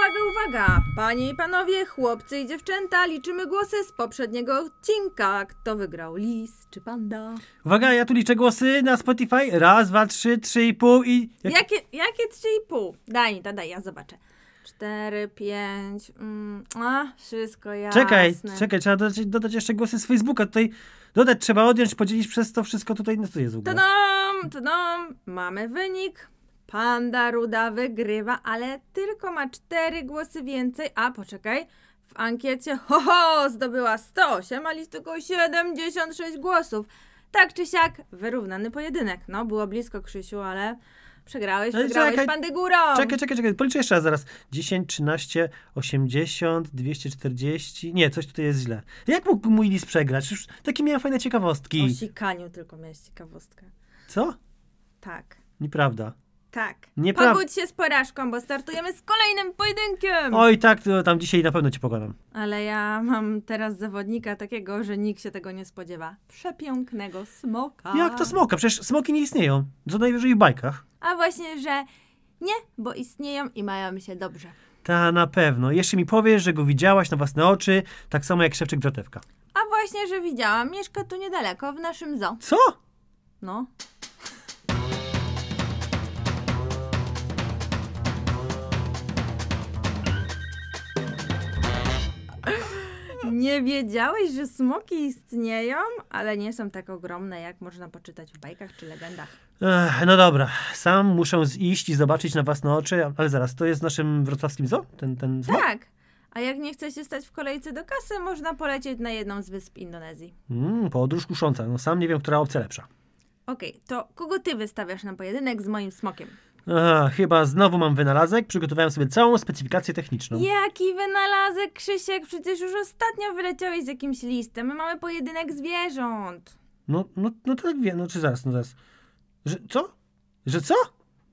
Uwaga, uwaga! Panie i panowie, chłopcy i dziewczęta, liczymy głosy z poprzedniego odcinka. Kto wygrał, lis czy panda? Uwaga, ja tu liczę głosy na Spotify. Raz, dwa, trzy, trzy i pół i... Jak... Jakie, jakie trzy i pół? Daj mi to, daj, ja zobaczę. Cztery, pięć, mm, a, wszystko jasne. Czekaj, czekaj, trzeba dodać, dodać jeszcze głosy z Facebooka. Tutaj dodać trzeba, odjąć, podzielić przez to wszystko tutaj. No to jest w ogóle. Tadam, tadam, mamy wynik. Panda Ruda wygrywa, ale tylko ma cztery głosy więcej. A, poczekaj, w ankiecie ho, ho zdobyła 108, a lis tylko 76 głosów. Tak czy siak, wyrównany pojedynek. No, było blisko, Krzysiu, ale przegrałeś, Ale przegrałeś czekaj, pandy górą. Czekaj, czekaj, czekaj, policzę jeszcze raz zaraz. 10, 13, 80, 240. Nie, coś tutaj jest źle. Jak mógł mój list przegrać? Już takie miałem fajne ciekawostki. O sikaniu tylko miałeś ciekawostkę. Co? Tak. Nieprawda. Tak. Nieprawda. Pogódź się z porażką, bo startujemy z kolejnym pojedynkiem. Oj, tak, to tam dzisiaj na pewno ci pokonam. Ale ja mam teraz zawodnika takiego, że nikt się tego nie spodziewa. Przepięknego smoka. Jak to smoka? Przecież smoki nie istnieją. Co najwyżej w bajkach. A właśnie, że nie, bo istnieją i mają się dobrze. Ta na pewno. Jeszcze mi powiesz, że go widziałaś na własne oczy, tak samo jak szewczyk Dratewka. A właśnie, że widziałam, mieszka tu niedaleko, w naszym zoo. Co? No. Nie wiedziałeś, że smoki istnieją, ale nie są tak ogromne, jak można poczytać w bajkach czy legendach. Ech, no dobra, sam muszę iść i zobaczyć na własne oczy, ale zaraz, to jest w naszym wrocławskim zoo? Ten, ten smok? Tak. A jak nie chce się stać w kolejce do kasy, można polecieć na jedną z wysp Indonezji. Mm, podróż kusząca. No sam nie wiem, która opcja lepsza. Okej, to kogo ty wystawiasz na pojedynek z moim smokiem? Aha, chyba znowu mam wynalazek. Przygotowałem sobie całą specyfikację techniczną. Jaki wynalazek, Krzysiek? Przecież już ostatnio wyleciałeś z jakimś listem. My mamy pojedynek zwierząt. No, no, no to tak wiem, no czy zaraz, no zaraz. Że, co? Że co?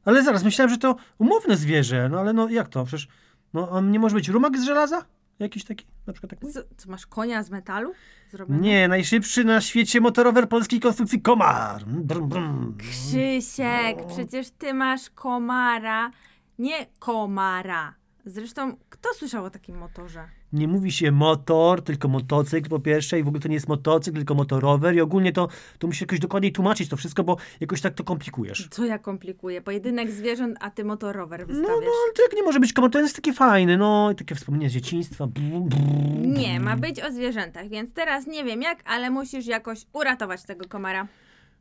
Ale zaraz, myślałem, że to umowne zwierzę, no ale no jak to? Przecież, no on nie może być rumak z żelaza? Jakiś taki, na przykład tak mój? Co, masz konia z metalu? Zrobiony? Nie, najszybszy na świecie motorower polskiej konstrukcji Komar. Brum, brum. Krzysiek, przecież ty masz komara, nie komara. Zresztą, kto słyszał o takim motorze? Nie mówi się motor, tylko motocykl po pierwsze i w ogóle to nie jest motocykl, tylko motorower i ogólnie to, to musisz jakoś dokładniej tłumaczyć to wszystko, bo jakoś tak to komplikujesz. Co ja komplikuję? Pojedynek zwierząt, a ty motorower No, wystawiasz. no, ale to jak nie może być komar, to jest takie fajne, no i takie wspomnienie z dzieciństwa. Brum, brum. Nie, ma być o zwierzętach, więc teraz nie wiem jak, ale musisz jakoś uratować tego komara.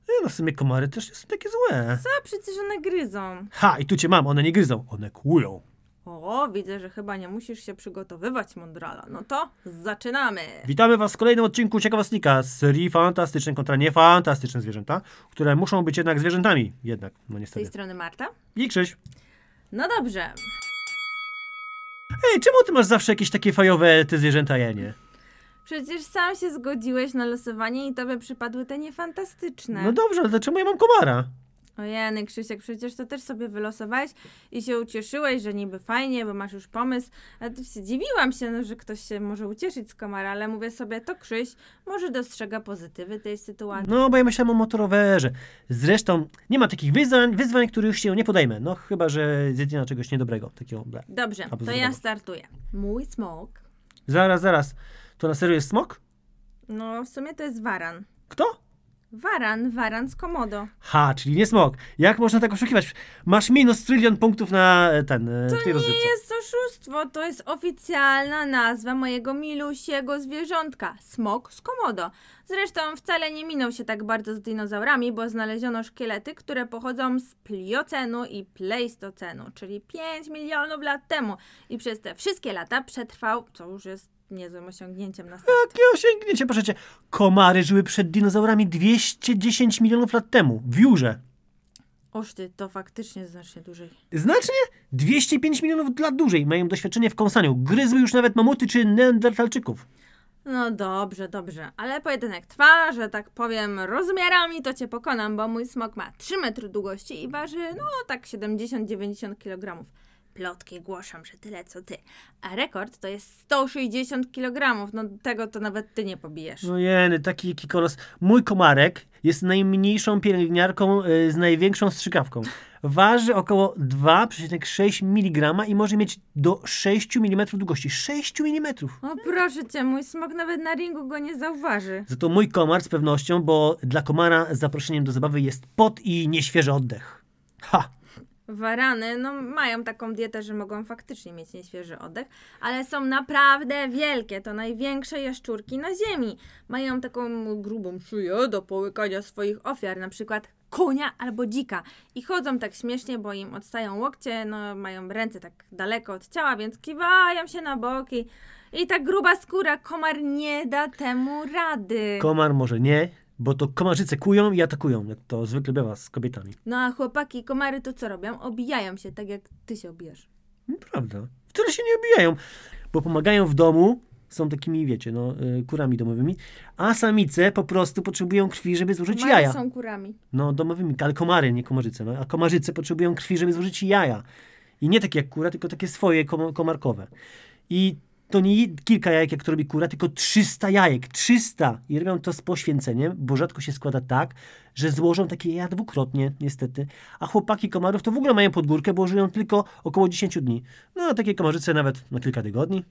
Nie, no w sumie komary też nie są takie złe. Co? Przecież one gryzą. Ha, i tu cię mam, one nie gryzą, one kłują. O, widzę, że chyba nie musisz się przygotowywać, Mondrala. No to zaczynamy. Witamy was w kolejnym odcinku Ciekawostnika z serii fantastyczne kontra niefantastyczne zwierzęta, które muszą być jednak zwierzętami. Jednak, no Z tej niestety. strony Marta. I Krzyś. No dobrze. Ej, czemu ty masz zawsze jakieś takie fajowe te zwierzęta, ja nie? Przecież sam się zgodziłeś na losowanie i tobie przypadły te niefantastyczne. No dobrze, ale dlaczego ja mam komara? Ojeny, Krzysiek, przecież to też sobie wylosowałeś i się ucieszyłeś, że niby fajnie, bo masz już pomysł. A tu się dziwiłam się, no, że ktoś się może ucieszyć z komara, ale mówię sobie, to Krzyś może dostrzega pozytywy tej sytuacji. No, bo ja myślałem o motorowerze. Zresztą nie ma takich wyzwań, wyzwań, których się nie podejmę. No, chyba, że zjedzenia czegoś niedobrego. Takiego, ble. Dobrze, to ja startuję. Mój smok. Zaraz, zaraz. To na serio jest smok? No, w sumie to jest waran. Kto? Waran, waran z komodo. Ha, czyli nie smok. Jak można tak oszukiwać? Masz minus trylion punktów na e, ten, e, w tej To nie rozrywce. jest oszustwo, to jest oficjalna nazwa mojego milusiego zwierzątka. Smok z komodo. Zresztą wcale nie minął się tak bardzo z dinozaurami, bo znaleziono szkielety, które pochodzą z pliocenu i pleistocenu, czyli 5 milionów lat temu. I przez te wszystkie lata przetrwał, co już jest niezłym osiągnięciem na start. Jakie osiągnięcie, proszę cię. Komary żyły przed dinozaurami 210 milionów lat temu. W Jurze. Oż ty, to faktycznie znacznie dłużej. Znacznie? 205 milionów lat dłużej. Mają doświadczenie w kąsaniu. Gryzły już nawet mamuty czy neandertalczyków. No dobrze, dobrze, ale pojedynek trwa, że tak powiem, rozmiarami to cię pokonam, bo mój smok ma 3 metry długości i waży, no tak 70-90 kg. Plotki głoszą, że tyle co ty. A rekord to jest 160 kg. No tego to nawet ty nie pobijesz. No jeny, taki jaki kolos. Mój komarek jest najmniejszą pielęgniarką y, z największą strzykawką. waży około 2,6 mg i może mieć do 6 mm długości. 6 mm! O proszę cię, mój smok nawet na ringu go nie zauważy. Za to mój komar z pewnością, bo dla komara zaproszeniem do zabawy jest pot i nieświeży oddech. Ha! Warany, no mają taką dietę, że mogą faktycznie mieć nieświeży oddech, ale są naprawdę wielkie. To największe jaszczurki na ziemi. Mają taką grubą szyję do połykania swoich ofiar, na przykład konia albo dzika. I chodzą tak śmiesznie, bo im odstają łokcie, no mają ręce tak daleko od ciała, więc kiwają się na boki. I ta gruba skóra, komar nie da temu rady. Komar może nie, bo to komarzyce kują i atakują, jak to zwykle bywa z kobietami. No a chłopaki, komary to co robią? Obijają się, tak jak ty się obijasz. Prawda. Wcale się nie obijają, bo pomagają w domu, są takimi, wiecie, no, y, kurami domowymi, a samice po prostu potrzebują krwi, żeby złożyć Komary jaja. są kurami. No, domowymi, ale komary, nie komarzyce, no, a komarzyce potrzebują krwi, żeby złożyć jaja. I nie takie jak kura, tylko takie swoje kom- komarkowe. I to nie kilka jajek, jak to robi kura, tylko 300 jajek. 300! I robią to z poświęceniem, bo rzadko się składa tak, że złożą takie jaja dwukrotnie, niestety. A chłopaki komarów to w ogóle mają podgórkę, bo żyją tylko około 10 dni. No, a takie komarzyce nawet na kilka tygodni.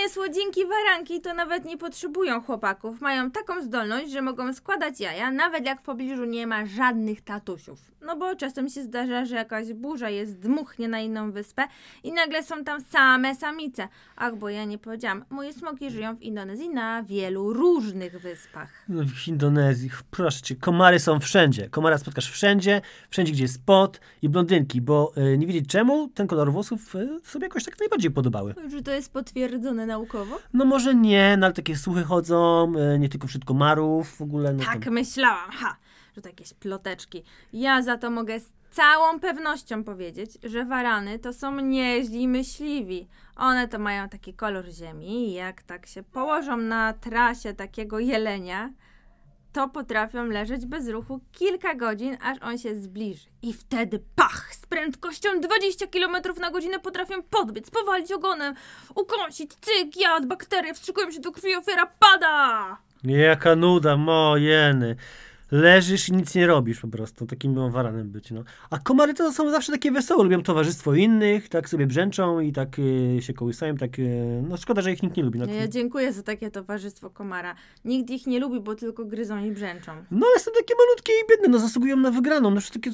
Moje słodzinki waranki to nawet nie potrzebują chłopaków. Mają taką zdolność, że mogą składać jaja, nawet jak w pobliżu nie ma żadnych tatusiów. No bo czasem się zdarza, że jakaś burza jest dmuchnie na inną wyspę i nagle są tam same samice. Ach, bo ja nie powiedziałam. Moje smoki żyją w Indonezji na wielu różnych wyspach. No, W Indonezji, proszę cię, komary są wszędzie. Komara spotkasz wszędzie, wszędzie gdzie jest pot i blondynki, bo y, nie wiedzieć czemu ten kolor włosów y, sobie jakoś tak najbardziej podobały. Czy to jest potwierdzone naukowo? No może nie, no ale takie słuchy chodzą, y, nie tylko wśród komarów, w ogóle. No Tak myślałam, ha, że to jakieś ploteczki. Ja za to mogę z całą pewnością powiedzieć, że warany to są nieźli myśliwi. One to mają taki kolor ziemi i jak tak się położą na trasie takiego jelenia, to potrafią leżeć bez ruchu kilka godzin, aż on się zbliży. I wtedy pach! Prędkością 20 km na godzinę potrafią podbiec, powalić ogonem, ukąsić, cyk, jad, bakterie wstrzykują się do krwi, ofiara pada! Jaka nuda, mojeny. Leżysz i nic nie robisz po prostu. Takim mam waranem być, no. A komary to są zawsze takie wesołe, lubią towarzystwo innych, tak sobie brzęczą i tak y, się kołysają, tak, y, no szkoda, że ich nikt nie lubi. No, Ja dziękuję za takie towarzystwo komara. Nikt ich nie lubi, bo tylko gryzą i brzęczą. no ale są takie malutkie i biedne, no zasługują na wygraną. No takie,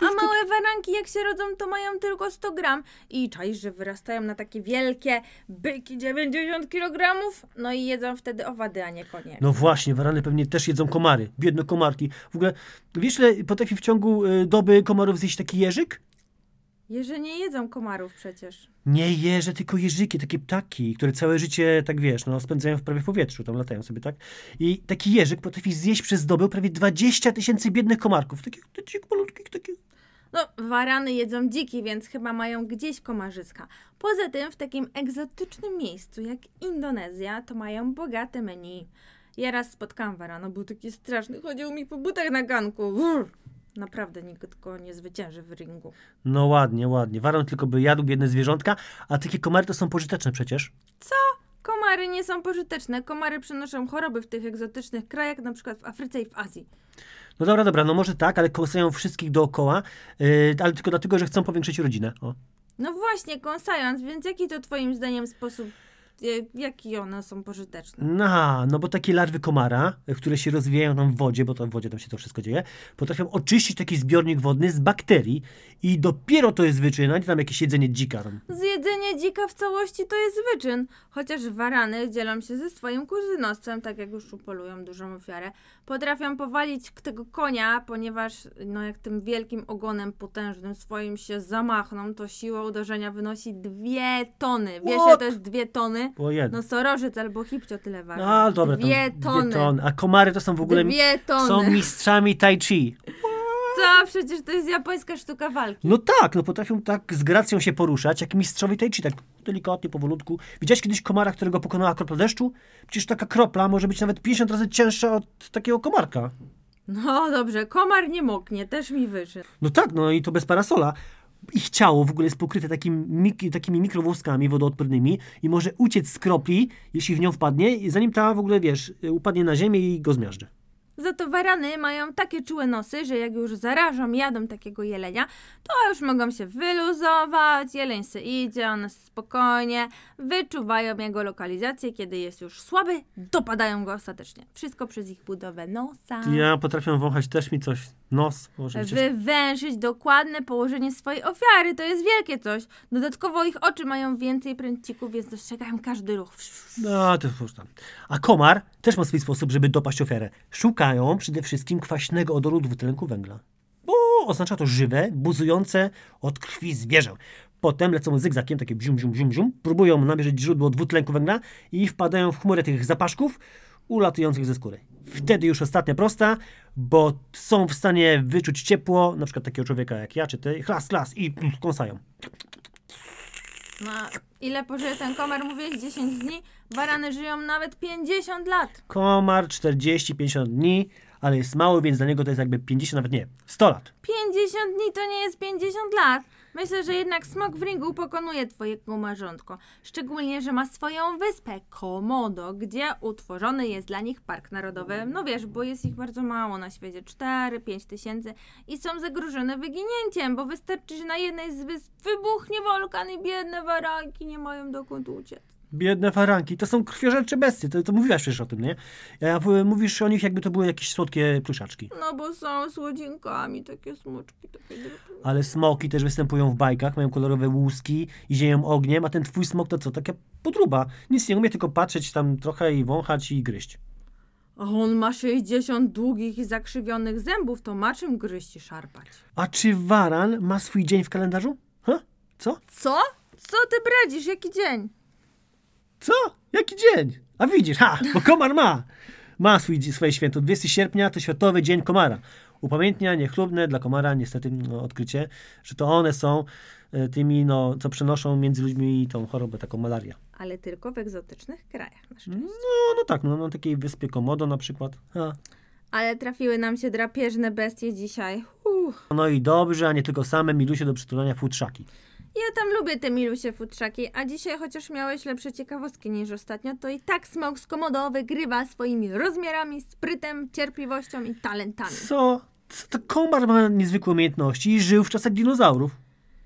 A małe waranki jak się rodzą, to mają tylko 100 gram. I czaisz, że wyrastają na takie wielkie byki 90 kg? No i jedzą wtedy owady, a nie konie. No właśnie, warany pewnie też jedzą komary. Biedne komarki. W ogóle, wiesz ile potrafi w ciągu y, doby komarów zjeść taki jeżyk? Jeże nie jedzą komarów przecież. Nie jeże, tylko jeżyki, takie ptaki, które całe życie, tak wiesz, no, spędzają w prawie w powietrzu, tam latają sobie, tak? I taki jeżyk potrafi zjeść przez dobę prawie 20 tysięcy biednych komarków. Takich, takich malutkich, takich. No, warany jedzą dziki, więc chyba mają gdzieś komarzyska. Poza tym w takim egzotycznym miejscu jak Indonezja to mają bogate menu. Ja raz spotkałam warana, był taki straszny, chodził mi po butach na ganku. Brr. Naprawdę nikt go nie zwycięży w ringu. No ładnie, ładnie. Waran tylko by jadł biedne zwierzątka, a takie komary to są pożyteczne przecież. Komary nie są pożyteczne. Komary przenoszą choroby w tych egzotycznych krajach, na przykład w Afryce i w Azji. No dobra, dobra, no może tak, ale kołysają wszystkich dookoła, yy, ale tylko dlatego, że chcą powiększyć rodzinę. O. No właśnie, kąsając, więc jaki to twoim zdaniem sposób, e, jaki one są pożyteczne? No, no bo takie larwy komara, które się rozwijają tam w wodzie, bo to w wodzie tam się to wszystko dzieje, potrafią oczyścić taki zbiornik wodny z bakterii i dopiero to jest wyczyn, a nie tam jakieś jedzenie dzika. Tam. Zjedzenie dzika w całości to jest wyczyn, chociaż warany dzielą się ze swoim kuzynostwem, tak jak już upolują dużą ofiarę. Potrafią powalić tego konia, ponieważ no jak tym wielkim ogonem potężnym swoim się zamachną, to siła uderzenia wynosi dwie tony. Wiesz, to jest dwie tony? Jedno. No sorożyc albo hipcio tyle waży. No dobra, tam dwie tony. Dwie tony. A komary to są w ogóle Dwie tony. są mistrzami tai chi. Co? Przecież to jest japońska sztuka walki. No tak, no potrafią tak z gracją się poruszać, jak mistrzowie tai chi, tak delikatnie, powolutku. Widziałeś kiedyś komara, którego pokonała kropla deszczu? Przecież taka kropla może być nawet 50 razy cięższa od takiego komarka. No dobrze, komar nie moknie, też mi wyszedł. No tak, no i to bez parasola. Ich ciało w ogóle jest pokryte takim, mik- takimi mikrowłoskami wodoodpornymi i może uciec z kropli, jeśli w nią wpadnie, zanim ta w ogóle, wiesz, upadnie na ziemię i go zmiażdży. Za to warany mają takie czułe nosy, że jak już zarażą jadą takiego jelenia, to już mogą się wyluzować, jeleń se idzie, one spokojnie wyczuwają jego lokalizację, kiedy jest już słaby, dopadają go ostatecznie. Wszystko przez ich budowę nosa. Ja potrafię wąchać też mi coś, nos. Wywęszyć dokładne położenie swojej ofiary, to jest wielkie coś. Dodatkowo ich oczy mają więcej pręcików, więc dostrzegają każdy ruch. No, to już tam. A komar też ma swój sposób, żeby dopaść ofiarę. Szukają przede wszystkim kwaśnego odoru dwutlenku węgla. Bo oznacza to żywe, buzujące od krwi zwierzę. Potem lecą zygzakiem, takie bzium, bzium, bzium, bzium, próbują namierzyć źródło dwutlenku węgla i wpadają w chmurę tych zapaszków ulatujących ze skóry. Wtedy już ostatnia prosta, bo są w stanie wyczuć ciepło, na przykład takiego człowieka jak ja, czy ty, chlas, chlas i kąsają. No, ile pożyje ten komar? Mówię 10 dni. Barany żyją nawet 50 lat. Komar 40-50 dni, ale jest mały, więc dla niego to jest jakby 50, nawet nie, 100 lat. 50 dni to nie jest 50 lat. Myślę, że jednak smok w ringu pokonuje twojego marzątko. Szczególnie, że ma swoją wyspę Komodo, gdzie utworzony jest dla nich park narodowy. No wiesz, bo jest ich bardzo mało na świecie 4-5 tysięcy i są zagrożone wyginięciem, bo wystarczy, że na jednej z wysp wybuchnie wulkan i biedne waranki nie mają dokąd uciec. Biedne faranki, to są krwiożercze bestie, to, to mówiłaś przecież o tym, nie? A w- mówisz o nich jakby to były jakieś słodkie pluszaczki. No bo są słodzinkami, takie smoczki, takie. Ale smoki też występują w bajkach, mają kolorowe łuski i zieją ogniem, a ten twój smok to co? Taka podruba. Nic nie umie, tylko patrzeć tam trochę i wąchać i gryźć. A on ma 60 długich i zakrzywionych zębów, to ma czym gryźć i szarpać. A czy waran ma swój dzień w kalendarzu? Ha? Co? Co? Co ty bredzisz? Jaki dzień? Co? Jaki dzień? A widzisz, ha, bo komar ma. Ma swój, swoje święto. 20 sierpnia to Światowy Dzień Komara. Upamiętnia niechlubne dla komara niestety no, odkrycie, że to one są e, tymi, no, co przenoszą między ludźmi tą chorobę, taką malarię. Ale tylko w egzotycznych krajach na szczęście. No, no tak, no, na takiej wyspie Komodo na przykład. Ha. Ale trafiły nam się drapieżne bestie dzisiaj. Uff. No i dobrze, a nie tylko same milusie do przytulania futrzaki. Ja tam lubię te milusie futrzaki, a dzisiaj chociaż miałeś lepsze ciekawostki niż ostatnio, to i tak smok z Komodo wygrywa swoimi rozmiarami, sprytem, cierpliwością i talentami. Co? Co to komar ma niezwykłe umiejętności i żył w czasach dinozaurów.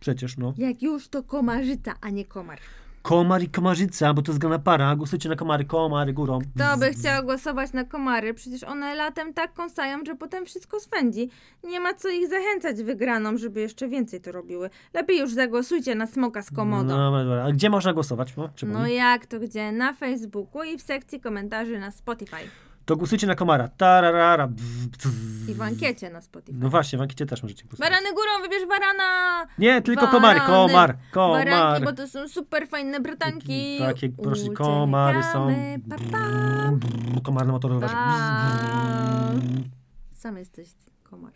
Przecież, no. Jak już to komarzyca, a nie komar. Komar i komarzyca, bo to zgrana para. Głosujcie na komary, komary górą. Kto by chciał głosować na komary? Przecież one latem tak kąsają, że potem wszystko swędzi. Nie ma co ich zachęcać wygraną, żeby jeszcze więcej to robiły. Lepiej już zagłosujcie na smoka z Komodo. No, dobra. A gdzie można głosować? No, No jak to gdzie? Na Facebooku i w sekcji komentarzy na Spotify. To głosujcie na komara. Tararara. bzz, bzz. I w ankiecie na Spotify. No właśnie, w ankiecie też możecie głosować. Barany górą, wybierz barana! Nie, tylko komary. Komar, komar. Baranki, bo to są super fajne bratanki. Takie, proszę, komary są. Pa. Komar na motorowerze. Pa. Sam jesteś komar.